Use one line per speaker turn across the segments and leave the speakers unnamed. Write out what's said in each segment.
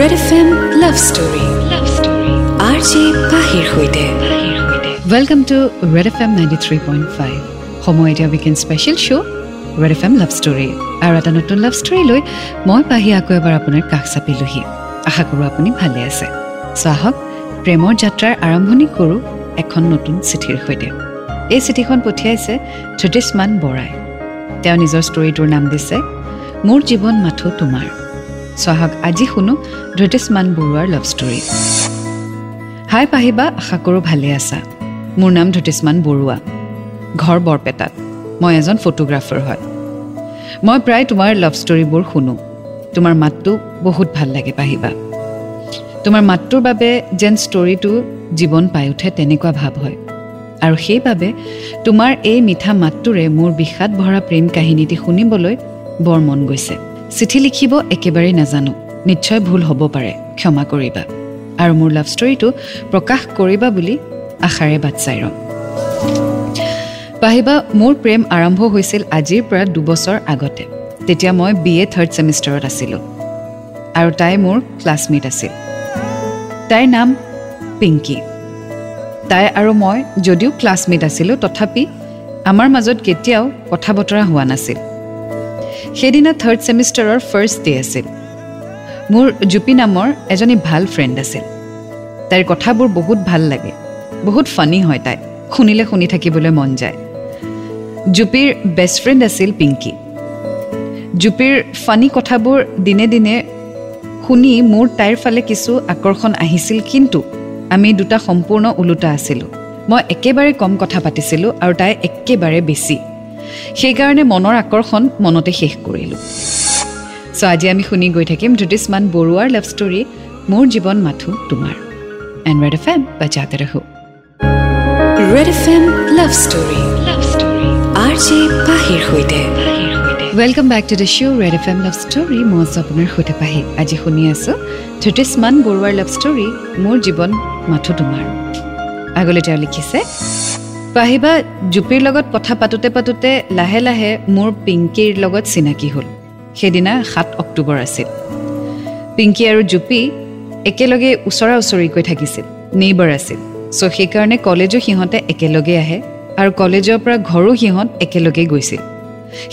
Red F M love story R J পাহিৰ সৈতে welcome to Red F M ninety three point five সময় এতিয়া weekend special show' Red F M love story আৰু এটা নতুন love story লৈ মই পাহি আকৌ এবাৰ আপোনাৰ কাষ চাপিলোহি আশা কৰোঁ আপুনি ভালে আছে। চ' আহক প্ৰেমৰ যাত্ৰাৰ আৰম্ভণি কৰোঁ এখন নতুন চিঠিৰ সৈতে। এই চিঠিখন পঠিয়াইছে ত্ৰিটিছমান বৰাই। তেওঁ নিজৰ ষ্টৰীটোৰ নাম দিছে মোৰ জীৱন মাথো তোমাৰ। চহাক আজি শুনো ধৃতিষ্মান বৰুৱাৰ লাভ ষ্টৰী হাই পাহিবা আশা কৰোঁ ভালে আছা। মোৰ নাম ধৃতিষ্মান বৰুৱা। ঘৰ বৰপেটাত। মই এজন ফটোগ্ৰাফাৰ হয়। মই প্ৰায় তোমাৰ লাভ ষ্টৰীবোৰ শুনো। তোমাৰ মাতটো বহুত ভাল লাগে পাহিবা। তোমাৰ মাতটোৰ বাবে যেন ষ্টৰীটো জীৱন পাই উঠে তেনেকুৱা ভাৱ হয়। আৰু সেইবাবে তোমাৰ এই মিঠা মাতটোৰে মোৰ বিষাদ ভৰা প্ৰেম কাহিনীটি শুনিবলৈ বৰ মন গৈছে। চিঠি লিখিব একেবাৰেই নাজানো। নিশ্চয় ভুল হ'ব পাৰে ক্ষমা কৰিবা। আৰু মোৰ লাভ ষ্টৰীটো প্ৰকাশ কৰিবা বুলি আশাৰে বাট চাই ৰ'ম। পাহিবা মোৰ প্ৰেম আৰম্ভ হৈছিল আজিৰ পৰা দুবছৰ আগতে। তেতিয়া মই বি এ থাৰ্ড ছেমিষ্টাৰত আছিলোঁ। আৰু তাই মোৰ ক্লাছমেট আছিল। তাইৰ নাম পিংকী তাই আৰু মই যদিও ক্লাছমেট আছিলোঁ তথাপি আমাৰ মাজত কেতিয়াও কথা বতৰা হোৱা নাছিল। সেইদিনা থাৰ্ড ছেমিষ্টাৰৰ ফাৰ্ষ্ট ডে আছিল। মোৰ জুপি নামৰ এজনী ভাল ফ্ৰেণ্ড আছিল। তাইৰ কথাবোৰ বহুত ভাল লাগে বহুত ফানী হয় তাই শুনিলে শুনি থাকিবলৈ মন যায়। জুপিৰ বেষ্ট ফ্ৰেণ্ড আছিল পিংকী। জুপিৰ ফানী কথাবোৰ দিনে দিনে শুনি মোৰ তাইৰ ফালে কিছু আকৰ্ষণ আহিছিল কিন্তু আমি দুটা সম্পূৰ্ণ ওলোটা আছিলোঁ। মই একেবাৰে কম কথা পাতিছিলোঁ আৰু তাই একেবাৰে বেছি। সেইকাৰণে মনৰ আকৰ্ষণ মনতে শেষ কৰিলোঁ। চ' আজি আমি শুনি গৈ থাকিম জ্যোতিষমান বৰুৱাৰ লাভ ষ্টৰী মোৰ জীৱন মাথো তোমাৰ। এণ্ড ৰেড এফ এম বাজাতে ৰহো। Red F M love story love story R J পাহিৰ সৈতে। Welcome back to the show' Red F M love story মই আছোঁ আপোনাৰ সৈতে পাহি। আজি শুনি আছোঁ জ্যোতিষমান বৰুৱাৰ লাভ ষ্টৰী মোৰ জীৱন মাথো তোমাৰ। আগলৈ তেওঁ লিখিছে পাহিবা জুপিৰ লগত কথা পাতোঁতে পাতোঁতে লাহে লাহে মোৰ পিংকীৰ লগত চিনাকি হ'ল। সেইদিনা সাত অক্টোবৰ আছিল। পিংকী আৰু জুপি একেলগে ওচৰা ওচৰিকৈ থাকিছিল নেইবাৰ আছিল। চ' সেইকাৰণে কলেজো সিহঁতে একেলগে আহে আৰু কলেজৰ পৰা ঘৰো সিহঁত একেলগে গৈছিল।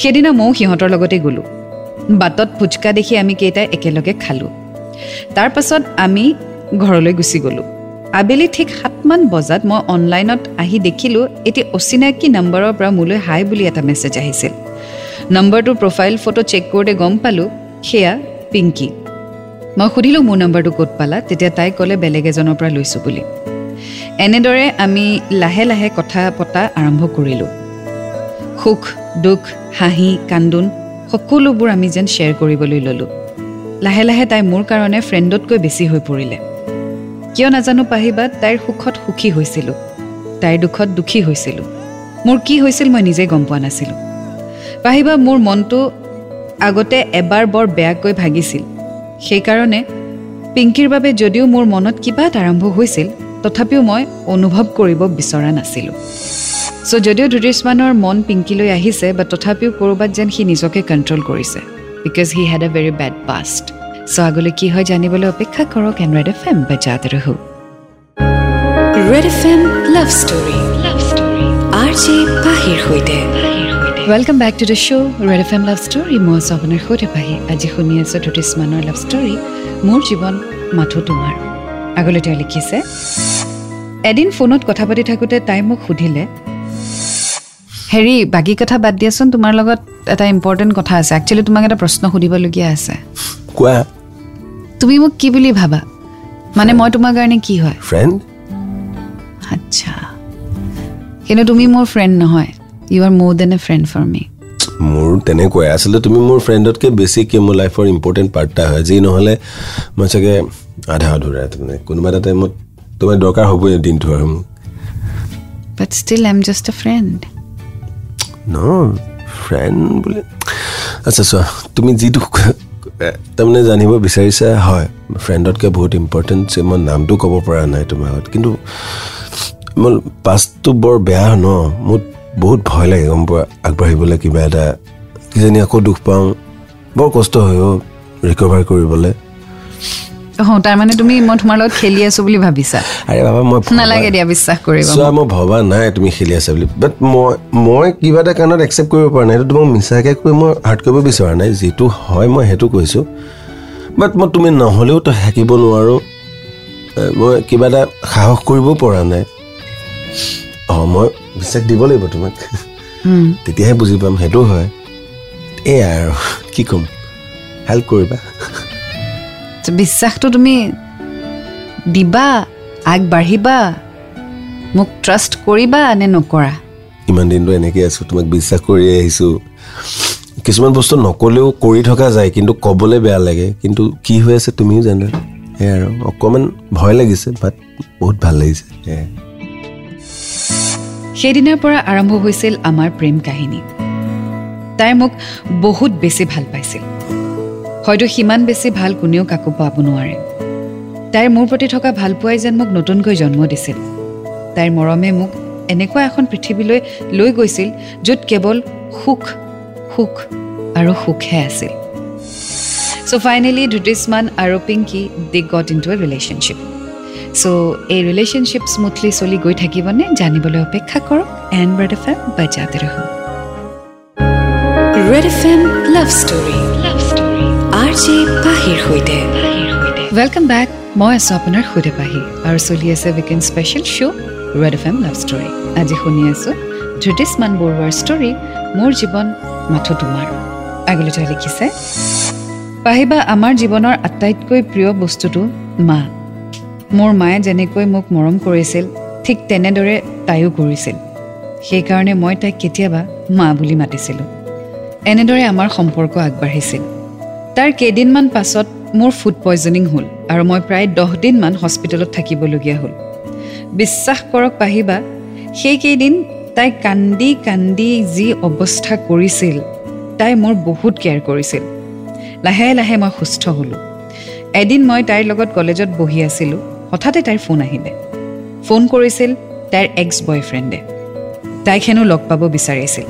সেইদিনা ময়ো সিহঁতৰ লগতে গ'লোঁ। বাটত ফুচকা দেখি আমি কেইটাই একেলগে খালোঁ। তাৰ পাছত আমি ঘৰলৈ গুচি গ'লোঁ। আবেলি ঠিক সাতমান বজাত মই অনলাইনত আহি দেখিলোঁ এটি অচিনাকি নম্বৰৰ পৰা মোলৈ হাই বুলি এটা মেছেজ আহিছিল। নম্বৰটোৰ প্ৰফাইল ফটো চেক কৰোঁতে গম পালোঁ সেয়া পিংকী। মই সুধিলোঁ মোৰ নম্বৰটো ক'ত পালা? তেতিয়া তাই ক'লে বেলেগ এজনৰ পৰা লৈছোঁ বুলি। এনেদৰে আমি লাহে লাহে কথা পতা আৰম্ভ কৰিলোঁ। সুখ দুখ হাঁহি কান্দোন সকলোবোৰ আমি যেন শ্বেয়াৰ কৰিবলৈ ল'লোঁ। লাহে লাহে তাই মোৰ কাৰণে ফ্ৰেণ্ডতকৈ বেছি হৈ পৰিলে। কিয় নাজানো পাহিবা তাইৰ সুখত সুখী হৈছিলোঁ। তাইৰ দুখত দুখী হৈছিলোঁ। মোৰ কি হৈছিল মই নিজে গম পোৱা নাছিলোঁ। পাহিবা মোৰ মনটো আগতে এবাৰ বৰ বেয়াকৈ ভাগিছিল। সেইকাৰণে পিংকীৰ বাবে যদিও মোৰ মনত কিবা এটা আৰম্ভ হৈছিল তথাপিও মই অনুভৱ কৰিব বিচৰা নাছিলোঁ। চ' যদিও দুৰিছমানৰ মন পিংকীলৈ আহিছে বা তথাপিও ক'ৰবাত যেন সি নিজকে কণ্ট্ৰল কৰিছে because he had a very bad past so' আগলৈ কি হয় জানিবলৈ অপেক্ষা কৰক এণ্ড ৰেড এফ এম বাজাত ৰহো। Red F M love story. Love story R J পাহিৰ সৈতে। Welcome back to the show' Red F M love story. মই আছোঁ আপোনাৰ সৈতে পাহি। আজি শুনি আছোঁ জ্যোতিষমানৰ লাভ ষ্টৰী। মোৰ জীৱন মাথো তোমাৰ। আগলৈ তেওঁ লিখিছে এদিন ফোনত কথা পাতি থাকোঁতে তাই মোক সুধিলে হেৰি বাকী কথা বাদ দিয়াচোন তোমাৰ লগত এটা ইম্পৰ্টেণ্ট কথা আছে। একচুৱেলি তোমাক এটা প্ৰশ্ন সুধিবলগীয়া আছে।
কোৱা?
তুমি মোক কি বুলি ভাবা? মানে মই তোমাৰ কাৰণে কি হয়?
ফ্ৰেণ্ড
আচ্ছা। কিন্তু তুমি মোৰ ফ্ৰেণ্ড নহয়। You are more than a friend for me
মোৰ তেনেকুৱাই। আচলতে তুমি মোৰ ফ্ৰেণ্ডতকৈ বেছিকৈ মোৰ লাইফৰ ইম্পৰ্টেণ্ট পাৰ্ট এটা হয়। যি নহ'লে মই চাগে আধা আধুৰা তাৰমানে কোনোবা এটা টাইমত তোমাৰ দৰকাৰ হ'বই দিনটো আৰু মোক।
But still I am just a friend
no friend বুলি আচ্ছা চোৱা তুমি যিটো তাৰমানে জানিব বিচাৰিছা হয় ফ্ৰেণ্ডতকৈ বহুত ইম্পৰ্টেণ্ট যে মই নামটো ক'ব পৰা নাই তোমাৰ আগত কিন্তু মোৰ পাষ্টটো বৰ বেয়া ন মোৰ বহুত ভয় লাগে গম পোৱা আগবাঢ়িবলৈ কিবা এটা। কিজানি আকৌ দুখ পাওঁ। বৰ কষ্ট হয় অ' ৰিকভাৰ কৰিবলৈ।
অঁ তাৰমানে তুমি মই তোমাৰ লগত খেলি আছো বুলি ভাবিছা।
আৰে বাবা মই
নালাগে দিয়া বিশ্বাস কৰিব
চোৱা মই ভবা নাই তুমি খেলি আছা বুলি। বাট মই মই কিবা এটা কাৰণত একচেপ্ট কৰিব পৰা নাই। এইটো তোমাক মিছাকৈ কৈ মই হাৰ্ট কৰিব বিচৰা নাই। যিটো হয় মই সেইটো কৈছোঁ। বাট মই তুমি নহ'লেও তই থাকিব নোৱাৰোঁ। মই কিবা এটা সাহস কৰিব পৰা নাই। অঁ মই বিশ্বাস দিব লাগিব তোমাক। তেতিয়াহে বুজি পাম সেইটো হয়। এয়া আৰু কি ক'ম? হেল্প কৰিবা।
বিশ্বাসটো তুমি দিবা আগবাঢ়িবা মোক ট্ৰাষ্ট কৰিবা নে নকৰা?
ইমান দিনটো এনেকৈ আছোঁ তোমাক বিশ্বাস কৰি আহিছোঁ। কিছুমান বস্তু নক'লেও কৰি থকা যায় কিন্তু ক'বলৈ বেয়া লাগে। কিন্তু কি হৈ আছে তুমিও জানা। সেয়াই আৰু। অকণমান ভয় লাগিছে বাট বহুত ভাল লাগিছে। সেয়াই।
সেইদিনাৰ পৰা আৰম্ভ হৈছিল আমাৰ প্ৰেম কাহিনী। তাই মোক বহুত বেছি ভাল পাইছিল। হয়তো সিমান বেছি ভাল কোনেও কাকো পাব নোৱাৰে। তাইৰ মোৰ প্ৰতি থকা ভালপোৱাই যেন মোক নতুনকৈ জন্ম দিছিল। তাইৰ মৰমে মোক এনেকুৱা এখন পৃথিৱীলৈ লৈ গৈছিল য'ত কেৱল সুখ সুখ আৰু সুখহে আছিল। চ' ফাইনেলি ধুতিষ্মান আৰু Pinky they got into a relationship so' এই ৰিলেশ্যনশ্বিপ স্মুথলি চলি গৈ থাকিবনে জানিবলৈ অপেক্ষা কৰক। এণ্ড ৰেড এফ এম বাজাতে Red F M love story love story R J পাহিৰ সৈতে। ৱেলকাম বেক মই আছোঁ আপোনাৰ সৈতে পাহি আৰু চলি আছে weekend special show' Red F M love story আজি শুনি আছোঁ ধৃতিষ্মান বৰুৱাৰ ষ্টৰী মোৰ জীৱন মাথো তোমাৰ। আগলৈ তেওঁ লিখিছে পাহিবা আমাৰ জীৱনৰ আটাইতকৈ প্ৰিয় বস্তুটো মা। মোৰ মায়ে যেনেকৈ মোক মৰম কৰিছিল ঠিক তেনেদৰে তাইও কৰিছিল সেইকাৰণে মই তাইক কেতিয়াবা মা বুলি মাতিছিলোঁ। এনেদৰে আমাৰ সম্পৰ্ক আগবাঢ়িছিল। তাৰ কেইদিনমান পাছত মোৰ ফুড পয়জনিং হ'ল আৰু মই প্ৰায় দহ দিনমান হস্পিটেলত থাকিবলগীয়া হ'ল। বিশ্বাস কৰক পাহিবা সেইকেইদিন তাই কান্দি কান্দি যি অৱস্থা কৰিছিল তাই মোৰ বহুত কেয়াৰ কৰিছিল। লাহে লাহে মই সুস্থ হ'লোঁ। এদিন মই তাইৰ লগত কলেজত বহি আছিলোঁ হঠাতে তাইৰ ফোন আহিলে। ফোন কৰিছিল তাইৰ এক্স বয়ফ্ৰেণ্ডে তাইক হেনো লগ পাব বিচাৰিছিল।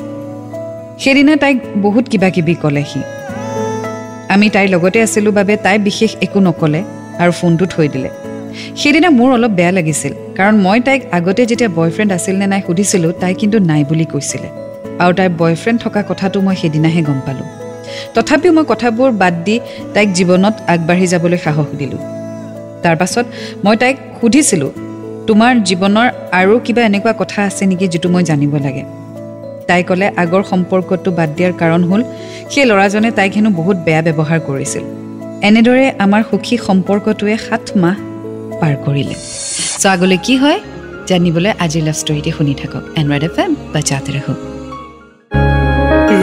সেইদিনা তাইক বহুত কিবা কিবি ক'লে সি। আমি তাইৰ লগতে আছিলোঁ বাবে তাই বিশেষ একো নক'লে আৰু ফোনটো থৈ দিলে। সেইদিনা মোৰ অলপ বেয়া লাগিছিল কাৰণ মই তাইক আগতে যেতিয়া বয়ফ্ৰেণ্ড আছিল নে নাই সুধিছিলোঁ তাই কিন্তু নাই বুলি কৈছিলে। আৰু তাইৰ বয়ফ্ৰেণ্ড থকা কথাটো মই সেইদিনাহে গম পালোঁ। তথাপিও মই কথাবোৰ বাদ দি তাইক জীৱনত আগবাঢ়ি যাবলৈ সাহস দিলোঁ। তাৰ পাছত মই তাইক সুধিছিলোঁ তোমাৰ জীৱনৰ আৰু কিবা এনেকুৱা কথা আছে নেকি যিটো মই জানিব লাগে? তাই ক'লে আগৰ সম্পৰ্কটো বাদ দিয়াৰ কাৰণ হ'ল সেই ল'ৰাজনে তাইক হেনো বহুত বেয়া ব্যৱহাৰ কৰিছিল। এনেদৰে আমাৰ সুখী সম্পৰ্কটোৱে সাত মাহ পাৰ কৰিলে। চ' আগলৈ কি হয় জানিবলৈ আজিৰ লাভ ষ্টৰিটি শুনি থাকক। এণ্ড ৰেড এফ এম বা জাতে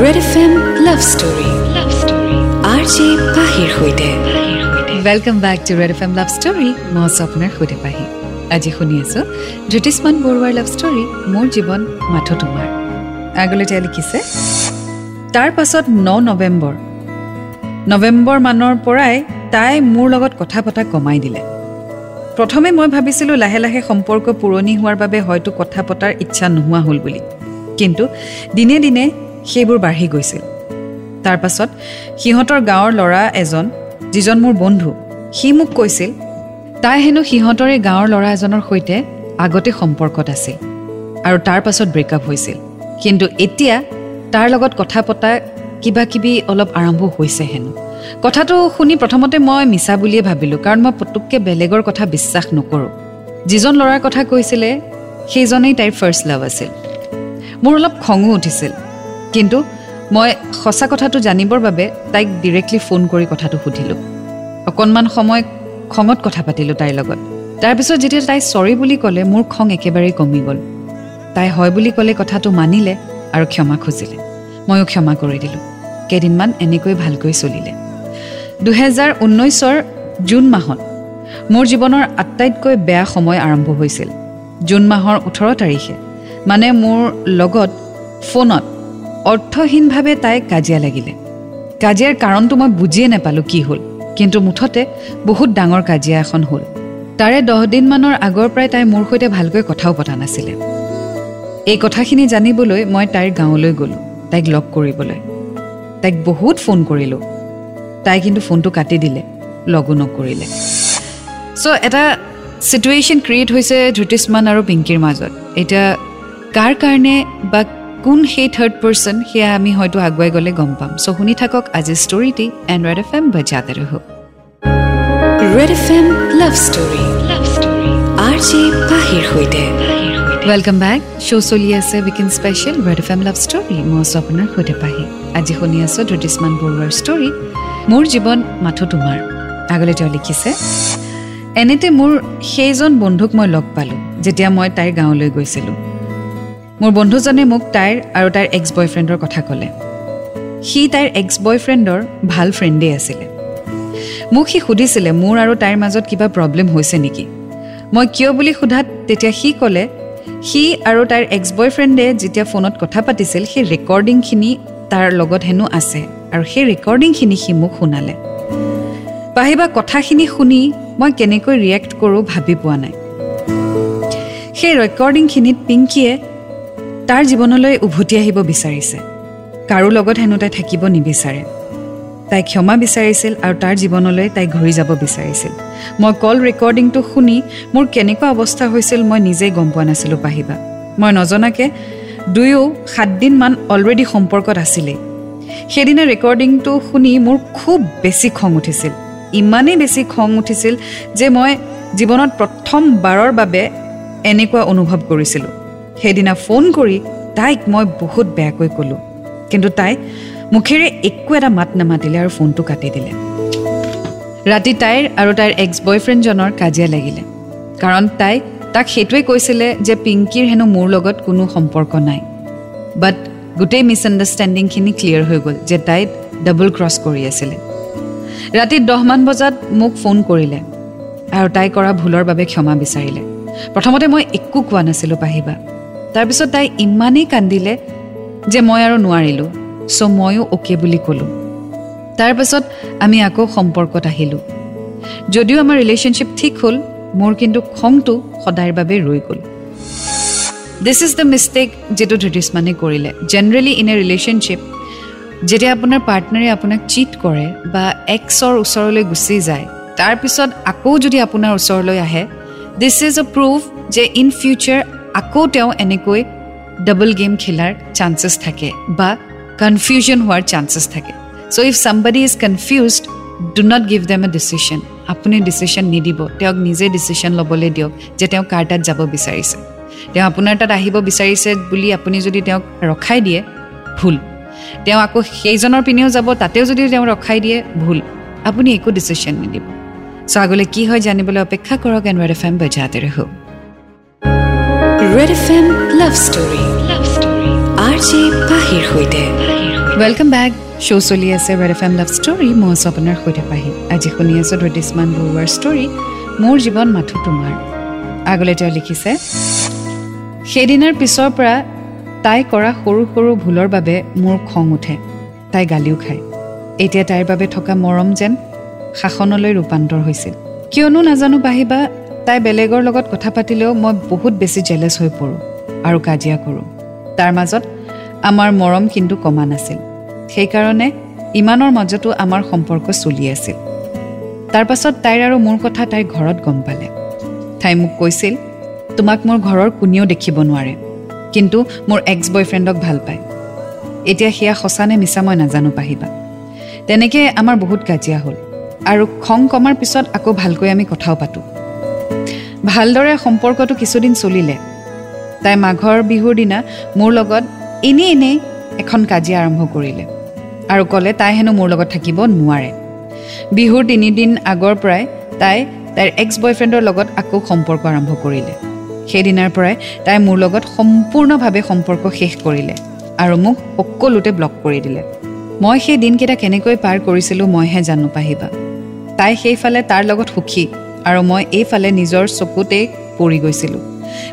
Red F M love story love story R J পাহিৰ সৈতে। Welcome back to Red F M love story মই আছোঁ আপোনাৰ সৈতে পাহি। আজি শুনি আছোঁ জ্যোতিষ্মান বৰুৱাৰ লাভ ষ্টৰী মোৰ জীৱন মাথো তোমাৰ। আগলৈ তেওঁ লিখিছে। তাৰ পাছত ন নৱেম্বৰ। নৱেম্বৰ মানৰ পৰাই তাই মোৰ লগত কথা পতা কমাই দিলে। প্ৰথমে মই ভাবিছিলোঁ লাহে লাহে সম্পৰ্ক পুৰণি হোৱাৰ বাবে হয়তো কথা পতাৰ ইচ্ছা নোহোৱা হ'ল বুলি। কিন্তু দিনে দিনে সেইবোৰ বাঢ়ি গৈছিল। তাৰ পাছত সিহঁতৰ গাঁৱৰ ল'ৰা এজন যিজন মোৰ বন্ধু সি মোক কৈছিল তাই হেনো সিহঁতৰে গাঁৱৰ ল'ৰা এজনৰ সৈতে আগতে সম্পৰ্কত আছিল আৰু তাৰ পাছত ব্ৰেকআপ হৈছিল। কিন্তু এতিয়া তাৰ লগত কথা পতা কিবা কিবি অলপ আৰম্ভ হৈছে হেনো। কথাটো শুনি প্ৰথমতে মই মিছা বুলিয়ে ভাবিলোঁ কাৰণ মই পুতুককৈ বেলেগৰ কথা বিশ্বাস নকৰোঁ। যিজন ল'ৰাৰ কথা কৈছিলে সেইজনেই তাইৰ ফাৰ্ষ্ট লাভ আছিল। মোৰ অলপ খঙো উঠিছিল। কিন্তু মই সঁচা কথাটো জানিবৰ বাবে তাইক ডিৰেক্টলি ফোন কৰি কথাটো সুধিলোঁ। অকণমান সময় খঙত কথা পাতিলোঁ তাইৰ লগত। তাৰপিছত যেতিয়া তাই চৰি বুলি ক'লে মোৰ খং একেবাৰেই কমি গ'ল। তাই হয় বুলি ক'লে কথাটো মানিলে আৰু ক্ষমা খুজিলে। ময়ো ক্ষমা কৰি দিলোঁ। কেইদিনমান এনেকৈ ভালকৈ চলিলে। দুহেজাৰ ঊনৈছৰ জুন মাহত মোৰ জীৱনৰ আটাইতকৈ বেয়া সময় আৰম্ভ হৈছিল। জুন মাহৰ ওঠৰ তাৰিখে। মানে মোৰ লগত ফোনত অৰ্থহীনভাৱে তাই কাজিয়া লাগিলে। কাজিয়াৰ কাৰণটো মই বুজিয়ে নাপালোঁ কি হ'ল। কিন্তু মুঠতে বহুত ডাঙৰ কাজিয়া এখন হ'ল। তাৰে দহ দিনমানৰ আগৰ পৰাই তাই মোৰ সৈতে ভালকৈ কথাও পতা নাছিলে। এই কথাখিনি জানিবলৈ মই তাইৰ গাঁৱলৈ গ'লোঁ তাইক লগ কৰিবলৈ। তাইক বহুত ফোন কৰিলোঁ। তাই কিন্তু ফোনটো কাটি দিলে লগো নকৰিলে। চ' এটা ছিটুৱেশ্যন ক্ৰিয়েট হৈছে ধ্ৰুতিষ্মান আৰু পিংকীৰ মাজত। এতিয়া কাৰ কাৰণে বা কোন সেই থাৰ্ড পাৰ্চন সেয়া আমি হয়তো আগুৱাই গ'লে গম পাম। চ' শুনি থাকক আজিৰ ষ্টৰিটি এণ্ড ৰেড এফ এম বজাতে ৰহ।
Red F M love story love story. R J পাহিৰ সৈতে।
ৱেলকাম বেক শ্ব' চলি আছে weekend special Red F M love story মই আছোঁ আপোনাৰ সৈতে পাহি আজি শুনি আছোঁ ধ্ৰুতিষ্মান বৰুৱাৰ ষ্টৰী মোৰ জীৱন মাথো তোমাৰ আগলৈ তেওঁ লিখিছে এনেতে মোৰ সেইজন বন্ধুক মই লগ পালোঁ যেতিয়া মই তাইৰ গাঁৱলৈ গৈছিলোঁ। মোৰ বন্ধুজনে মোক তাইৰ আৰু তাইৰ এক্স বয়ফ্ৰেণ্ডৰ কথা ক'লে। সি তাইৰ এক্স বয়ফ্ৰেণ্ডৰ ভাল ফ্ৰেণ্ডেই আছিলে। মোক সি সুধিছিলে মোৰ আৰু তাইৰ মাজত কিবা প্ৰব্লেম হৈছে নেকি? মই কিয় বুলি সোধাত তেতিয়া সি ক'লে সি আৰু তাইৰ এক্স বয়ফ্ৰেণ্ডে যেতিয়া ফোনত কথা পাতিছিল সেই ৰেকৰ্ডিংখিনি তাৰ লগত হেনো আছে আৰু সেই ৰেকৰ্ডিংখিনি সি মোক শুনালে। পাহিবা কথাখিনি শুনি মই কেনেকৈ ৰিয়েক্ট কৰোঁ ভাবি পোৱা নাই। সেই ৰেকৰ্ডিংখিনিত পিংকীয়ে তাৰ জীৱনলৈ উভতি আহিব বিচাৰিছে। কাৰো লগত হেনো তাই থাকিব নিবিচাৰে। তাই ক্ষমা বিচাৰিছিল আৰু তাৰ জীৱনলৈ তাই ঘূৰি যাব বিচাৰিছিল। মই কল ৰেকৰ্ডিংটো শুনি মোৰ কেনেকুৱা অৱস্থা হৈছিল মই নিজেই গম পোৱা নাছিলোঁ পাহিবা। মই নজনাকৈ দুয়ো সাতদিনমান অলৰেডি সম্পৰ্কত আছিলেই। সেইদিনা ৰেকৰ্ডিংটো শুনি মোৰ খুব বেছি খং উঠিছিল। ইমানেই বেছি খং উঠিছিল যে মই জীৱনত প্ৰথমবাৰৰ বাবে এনেকুৱা অনুভৱ কৰিছিলোঁ। সেইদিনা ফোন কৰি তাইক মই বহুত বেয়াকৈ ক'লোঁ। কিন্তু তাই মুখেৰে একো এটা মাত নামাতিলে আৰু ফোনটো কাটি দিলে। ৰাতি তাইৰ আৰু তাইৰ এক্স বয়ফ্ৰেণ্ডজনৰ কাজিয়া লাগিলে। কাৰণ তাই তাক সেইটোৱে কৈছিলে যে পিংকীৰ হেনো মোৰ লগত কোনো সম্পৰ্ক নাই। বাট গোটেই মিছআণ্ডাৰষ্টেণ্ডিংখিনি ক্লিয়াৰ হৈ গ'ল যে তাই ডাবল ক্ৰছ কৰি আছিলে। ৰাতি দহমান বজাত মোক ফোন কৰিলে আৰু তাই কৰা ভুলৰ বাবে ক্ষমা বিচাৰিলে। প্ৰথমতে মই একো কোৱা নাছিলোঁ পাহিবা। তাৰপিছত তাই ইমানেই কান্দিলে যে মই আৰু নোৱাৰিলোঁ। চ' ময়ো অ'কে বুলি ক'লোঁ। তাৰপাছত আমি আকৌ সম্পৰ্কত আহিলোঁ। যদিও আমাৰ ৰিলেশ্যনশ্বিপ ঠিক হ'ল মোৰ কিন্তু খংটো সদায়ৰ বাবে ৰৈ গ'ল। দিছ ইজ দ্য মিষ্টেক যিটো ধৃতিষ্মানে কৰিলে। জেনেৰেলি ইন এ ৰিলেশ্যনশ্বিপ যেতিয়া আপোনাৰ পাৰ্টনাৰে আপোনাক চিট কৰে বা এক্সৰ ওচৰলৈ গুচি যায় তাৰপিছত আকৌ যদি আপোনাৰ ওচৰলৈ আহে দিছ ইজ এ প্ৰুফ যে ইন ফিউচাৰ আকৌ তেওঁ এনেকৈ ডাবল গেম খেলাৰ চান্সেছ থাকে বা কনফিউজন হোৱাৰ চান্সেছ থাকে। So' if somebody is confused do not give them a decision আপুনি ডিচিশ্যন নিদিব। তেওঁক নিজে ডিচিশ্যন ল'বলৈ দিয়ক যে তেওঁ কাৰ তাত যাব বিচাৰিছে। তেওঁ আপোনাৰ তাত আহিব বিচাৰিছে বুলি আপুনি যদি তেওঁক ৰখাই দিয়ে ভুল। তেওঁ আকৌ সেইজনৰ পিনেও যাব তাতেও যদি তেওঁ ৰখাই দিয়ে ভুল। আপুনি একো ডিচিশ্যন নিদিব। চ' আগলৈ কি হয় জানিবলৈ অপেক্ষা কৰক এন ৰেড এফ এম বজাতে
Red F M love story.
Welcome back show' চলি আছে Red F M love story মই আছোঁ আপোনাৰ সৈতে পাহি আজি শুনি আছোঁ ধৃতিষ্মান বৰুৱাৰ ষ্টৰী মোৰ জীৱন মাথো তোমাৰ আগলৈ তেওঁ লিখিছে সেইদিনাৰ পিছৰ পৰা তাই কৰা সৰু সৰু ভুলৰ বাবে মোৰ খং উঠে তাই গালিও খায় এতিয়া তাইৰ বাবে থকা মৰম যেন শাসনলৈ ৰূপান্তৰ হৈছিল কিয়নো নাজানো পাহিবা তাই বেলেগৰ লগত কথা পাতিলেও মই বহুত বেছি জেলেছ হৈ পৰোঁ আৰু কাজিয়া কৰোঁ তাৰ মাজত আমাৰ মৰম কিন্তু কমা নাছিল। সেইকাৰণে ইমানৰ মাজতো আমাৰ সম্পৰ্ক চলি আছিল। তাৰ পাছত তাইৰ আৰু মোৰ কথা তাইৰ ঘৰত গম পালে। তাই মোক কৈছিল তোমাক মোৰ ঘৰৰ কোনেও দেখিব নোৱাৰে কিন্তু মোৰ এক্স বয়ফ্ৰেণ্ডক ভাল পায়। এতিয়া সেয়া সঁচা নে মিছা মই নাজানো পাহিবা। তেনেকৈ আমাৰ বহুত কাজিয়া হ'ল আৰু খং কমাৰ পিছত আকৌ ভালকৈ আমি কথাও পাতোঁ। ভালদৰে সম্পৰ্কটো কিছুদিন চলিলে। তাই মাঘৰ বিহুৰ দিনা মোৰ লগত এনেই এনেই এখন কাজিয়া আৰম্ভ কৰিলে আৰু ক'লে তাই হেনো মোৰ লগত থাকিব নোৱাৰে। বিহুৰ তিনিদিন আগৰ পৰাই তাই তাইৰ এক্স বয়ফ্ৰেণ্ডৰ লগত আকৌ সম্পৰ্ক আৰম্ভ কৰিলে। সেইদিনাৰ পৰাই তাই মোৰ লগত সম্পূৰ্ণভাৱে সম্পৰ্ক শেষ কৰিলে আৰু মোক সকলোতে ব্লক কৰি দিলে। মই সেই দিনকেইটা কেনেকৈ পাৰ কৰিছিলোঁ মইহে জানো পাহিবা। তাই সেইফালে তাৰ লগত সুখী আৰু মই এইফালে নিজৰ চকুতেই পৰি গৈছিলোঁ।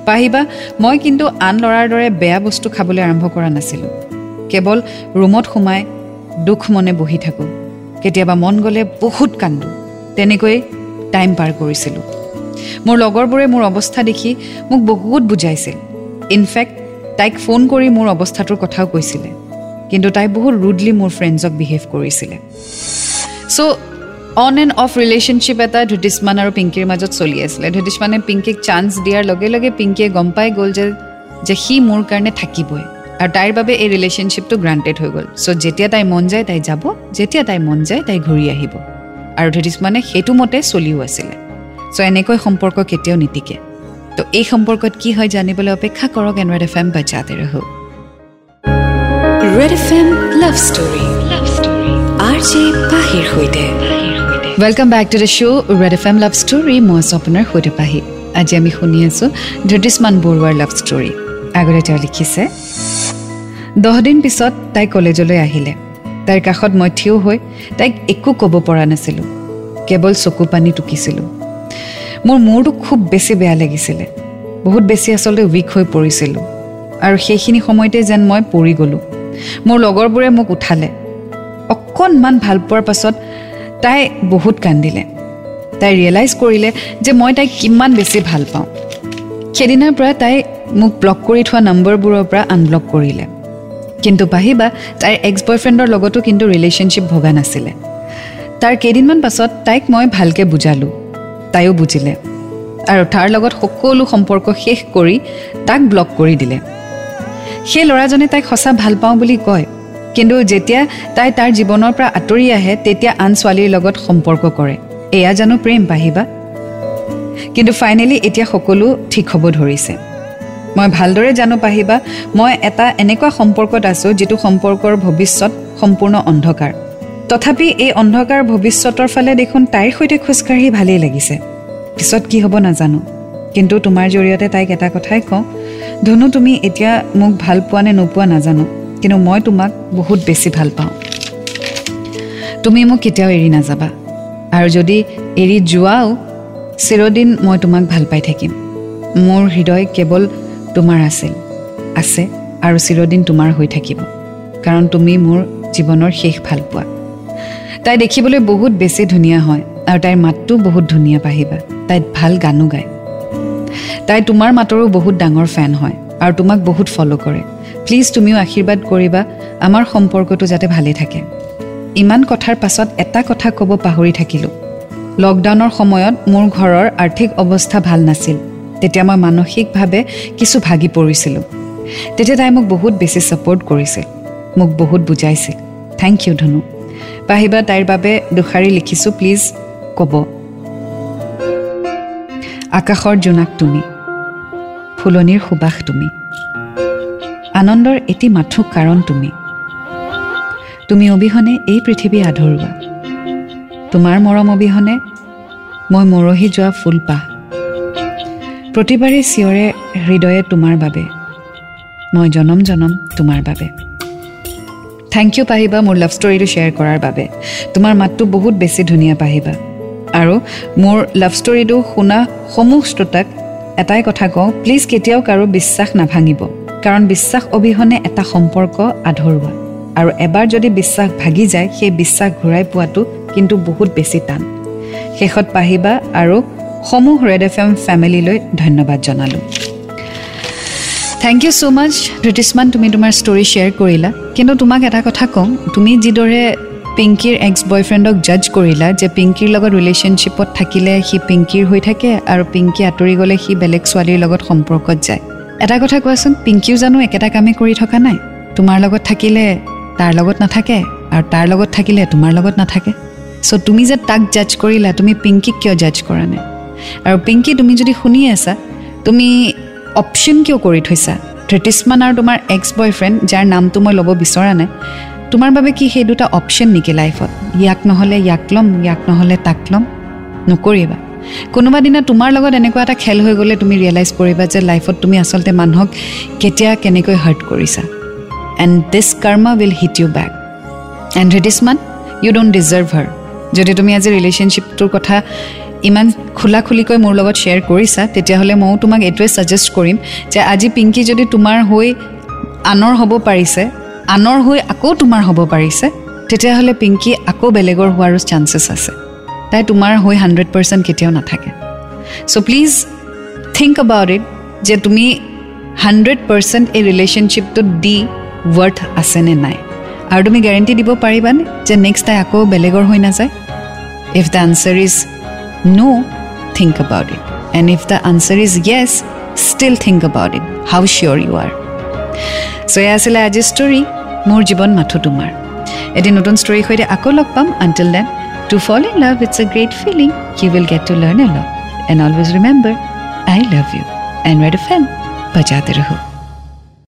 পাহিবা মই কিন্তু আন ল'ৰাৰ দৰে বেয়া বস্তু খাবলৈ আৰম্ভ কৰা নাছিলোঁ। কেৱল ৰুমত সোমাই দুখ মনে বহি থাকোঁ। কেতিয়াবা মন গ'লে বহুত কান্দোঁ। তেনেকৈ টাইম পাৰ কৰিছিলোঁ। মোৰ লগৰবোৰে মোৰ অৱস্থা দেখি মোক বহুত বুজাইছিল। ইনফেক্ট তাইক ফোন কৰি মোৰ অৱস্থাটোৰ কথাও কৈছিলে। কিন্তু তাই বহুত ৰুডলি মোৰ ফ্ৰেণ্ডছক বিহেভ কৰিছিলে। So' on and off relationship এটা ধৃতিষ্মান আৰু পিংকীৰ মাজত চলি আছিলে। ধৃতিষ্মানে পিংকীক চান্স দিয়াৰ লগে লগে পিংকীয়ে গম পাই গ'ল যে যে সি মোৰ কাৰণে থাকিবই। আৰু তাইৰ বাবে এই ৰিলেশ্যনশ্বিপটো গ্ৰাণ্টেড হৈ গ'ল। চ' যেতিয়া তাই মন যায় তাই যাব। যেতিয়া তাই মন যায় তাই ঘূৰি আহিব। আৰু ধৃতিষ্মানে সেইটো মতে চলিও আছিলে। চ' এনেকৈ সম্পৰ্ক কেতিয়াও নীতিকে তো এই সম্পৰ্কত কি হয় জানিবলৈ অপেক্ষা কৰক এনৰেড এফ এম বাজাতে ৰহো
Red F M love story love story. R J পাহিৰ সৈতে।
Welcome back to the show' Red F M love story মই আছোঁ আপোনাৰ সৈতে পাহি। আজি আমি শুনি আছোঁ ধৃতিষ্মান বৰুৱাৰ লাভ ষ্টৰী আগতে তেওঁ লিখিছে দহদিন পিছত তাই কলেজলৈ আহিলে। তাইৰ কাষত মই থিয় হৈ তাইক একো ক'ব পৰা নাছিলোঁ। কেৱল চকু পানী টুকিছিলোঁ। মোৰ মূৰটো খুব বেছি বেয়া লাগিছিলে। বহুত বেছি আচলতে উইক হৈ পৰিছিলোঁ। আৰু সেইখিনি সময়তে যেন মই পৰি গ'লোঁ। মোৰ লগৰবোৰে মোক উঠালে। অকণমান ভাল পোৱাৰ পাছত তাই বহুত কান্দিলে। তাই ৰিয়েলাইজ কৰিলে যে মই তাইক কিমান বেছি ভাল পাওঁ। সেইদিনাৰ পৰা তাই মোক ব্লক কৰি থোৱা নম্বৰবোৰৰ পৰা আনব্লক কৰিলে। কিন্তু পাহিবা তাইৰ এক্স বয়ফ্ৰেণ্ডৰ লগতো কিন্তু ৰিলেশ্যনশ্বিপ ভগা নাছিলে। তাৰ কেইদিনমান পাছত তাইক মই ভালকৈ বুজালোঁ। তাইও বুজিলে। আৰু তাৰ লগত সকলো সম্পৰ্ক শেষ কৰি তাক ব্লক কৰি দিলে। সেই ল'ৰাজনে তাইক সঁচা ভাল পাওঁ বুলি কয়। কিন্তু যেতিয়া তাই তাৰ জীৱনৰ পৰা আঁতৰি আহে তেতিয়া আন ছোৱালীৰ লগত সম্পৰ্ক কৰে। এয়া জানো প্ৰেম পাহিবা কিন্তু ফাইনেলি এতিয়া সকলো ঠিক হ'ব ধৰিছে। মই ভালদৰে জানো পাহিবা মই এটা এনেকুৱা সম্পৰ্কত আছোঁ যিটো সম্পৰ্কৰ ভৱিষ্যত সম্পূৰ্ণ অন্ধকাৰ। তথাপি এই অন্ধকাৰ ভৱিষ্যতৰ ফালে দেখোন তাইৰ সৈতে খোজকাঢ়ি ভালেই লাগিছে। পিছত কি হ'ব নাজানো। কিন্তু তোমাৰ জৰিয়তে তাইক এটা কথাই কওঁ ধনু তুমি এতিয়া মোক ভাল পোৱা নে নোপোৱা নাজানো। কিন্তু মই তোমাক বহুত বেছি ভাল পাওঁ। তুমি মোক কেতিয়াও এৰি নাযাবা। আৰু যদি এৰি যোৱাও চিৰদিন মই তোমাক ভাল পাই থাকিম। মোৰ হৃদয় কেৱল তোমাৰ আছিল আছে আৰু চিৰদিন তোমাৰ হৈ থাকিব। কাৰণ তুমি মোৰ জীৱনৰ শেষ ভাল পোৱা। তাই দেখিবলৈ বহুত বেছি ধুনীয়া হয় আৰু তাইৰ মাতটো বহুত ধুনীয়া পাহিবা। তাই ভাল গানো গায়। তাই তোমাৰ মাতৰো বহুত ডাঙৰ ফেন হয় আৰু তোমাক বহুত ফ'ল' কৰে। প্লিজ তুমিও আশীৰ্বাদ কৰিবা আমাৰ সম্পৰ্কটো যাতে ভালেই থাকে। ইমান কথাৰ পাছত এটা কথা ক'ব পাহৰি থাকিলোঁ। লকডাউনৰ সময়ত মোৰ ঘৰৰ আৰ্থিক অৱস্থা ভাল নাছিল। তেতিয়া মই মানসিকভাৱে কিছু ভাগি পৰিছিলোঁ। তেতিয়া তাই মোক বহুত বেছি ছাপৰ্ট কৰিছিল। মোক বহুত বুজাইছিল। থেংক ইউ ধনু। পাহিবা তাইৰ বাবে দুষাৰি লিখিছোঁ প্লিজ ক'ব। আকাশৰ জোনাক তুমি। ফুলনিৰ সুবাস তুমি। আনন্দৰ এটি মাথো কাৰণ তুমি। তুমি অবিহনে এই পৃথিৱী আধৰুৱা। তোমাৰ মৰম অবিহনে মই মৰহি যোৱা ফুলপাহ প্ৰতিবাৰে চিঞৰে হৃদয়ে তোমাৰ বাবে। মই জনম জনম তোমাৰ বাবে। থেংক ইউ পাহিবা মোৰ লাভ ষ্টৰিটো শ্বেয়াৰ কৰাৰ বাবে। তোমাৰ মাতটো বহুত বেছি ধুনীয়া পাহিবা। আৰু মোৰ লাভ ষ্টৰিটো শুনা সমূহ শ্ৰোতাক এটাই কথা কওঁ প্লিজ কেতিয়াও কাৰো বিশ্বাস নাভাঙিব। কাৰণ বিশ্বাস অবিহনে এটা সম্পৰ্ক আধৰুৱা। আৰু এবাৰ যদি বিশ্বাস ভাগি যায় সেই বিশ্বাস ঘূৰাই পোৱাটো কিন্তু বহুত বেছি টান। শেষত পাহিবা আৰু সমূহ ৰেড এফ এম ফেমিলিলৈ ধন্যবাদ জনালোঁ। থেংক ইউ ছ' মাছ ধৃতিষ্মান তুমি তোমাৰ ষ্টৰি শ্বেয়াৰ কৰিলা। কিন্তু তোমাক এটা কথা কওঁ তুমি যিদৰে পিংকীৰ এক্স বয়ফ্ৰেণ্ডক জাজ কৰিলা যে পিংকীৰ লগত ৰিলেশ্যনশ্বিপত থাকিলে সি পিংকীৰ হৈ থাকে আৰু পিংকী আঁতৰি গ'লে সি বেলেগ ছোৱালীৰ লগত সম্পৰ্কত যায়। এটা কথা কোৱাচোন পিংকীও জানো একেটা কামেই কৰি থকা নাই? তোমাৰ লগত থাকিলে তাৰ লগত নাথাকে আৰু তাৰ লগত থাকিলে তোমাৰ লগত নাথাকে। চ' তুমি যে তাক জাজ কৰিলা তুমি পিংকীক কিয় জাজ কৰা নাই? আৰু পিংকী তুমি যদি শুনি আছা তুমি অপশ্যন কিয় কৰি থৈছা? ধৃতিষ্মান আৰু তোমাৰ এক্স বয়ফ্ৰেণ্ড যাৰ নামটো মই ল'ব বিচৰা নাই তোমাৰ বাবে কি সেই দুটা অপশ্যন নেকি লাইফত ইয়াক নহ'লে ইয়াক ল'ম ইয়াক নহ'লে তাক ল'ম? নকৰিবা। কোনোবা দিনা তোমাৰ লগত এনেকুৱা এটা খেল হৈ গ'লে তুমি ৰিয়েলাইজ কৰিবা যে লাইফত তুমি আচলতে মানুহক কেতিয়া কেনেকৈ হাৰ্ট কৰিছা। And this karma will hit you back and Dhritisman you don't deserve her যদি তুমি আজি ৰিলেশ্যনশ্বিপটোৰ কথা ইমান খোলা খুলিকৈ মোৰ লগত শ্বেয়াৰ কৰিছা তেতিয়াহ'লে ময়ো তোমাক এইটোৱে ছাজেষ্ট কৰিম যে আজি পিংকী যদি তোমাৰ হৈ আনৰ হ'ব পাৰিছে আনৰ হৈ আকৌ তোমাৰ হ'ব পাৰিছে তেতিয়াহ'লে পিংকী আকৌ বেলেগৰ হোৱাৰো চান্সেছ আছে। তাই তোমাৰ হৈ হাণ্ড্ৰেড পাৰ্চেণ্ট কেতিয়াও নাথাকে। So' please think about it যে তুমি হাণ্ড্ৰেড পাৰ্চেণ্ট এই ৰিলেশ্যনশ্বিপটোত দি ৱৰ্থ আছেনে নাই। আৰু তুমি গেৰেণ্টি দিব পাৰিবানে যে নেক্সট তাই আকৌ বেলেগৰ হৈ নাযায়? If the answer is no think about it and if the answer is yes still think about it how sure you are so' এয়া আছিলে আজিৰ ষ্টৰী মোৰ জীৱন মাথো তোমাৰ। এটি নতুন ষ্টৰীৰ সৈতে আকৌ লগ পাম। Until then To fall in love, it's a great feeling. You will get to learn a lot. And always remember, I love you. And Red FM, bajate raho.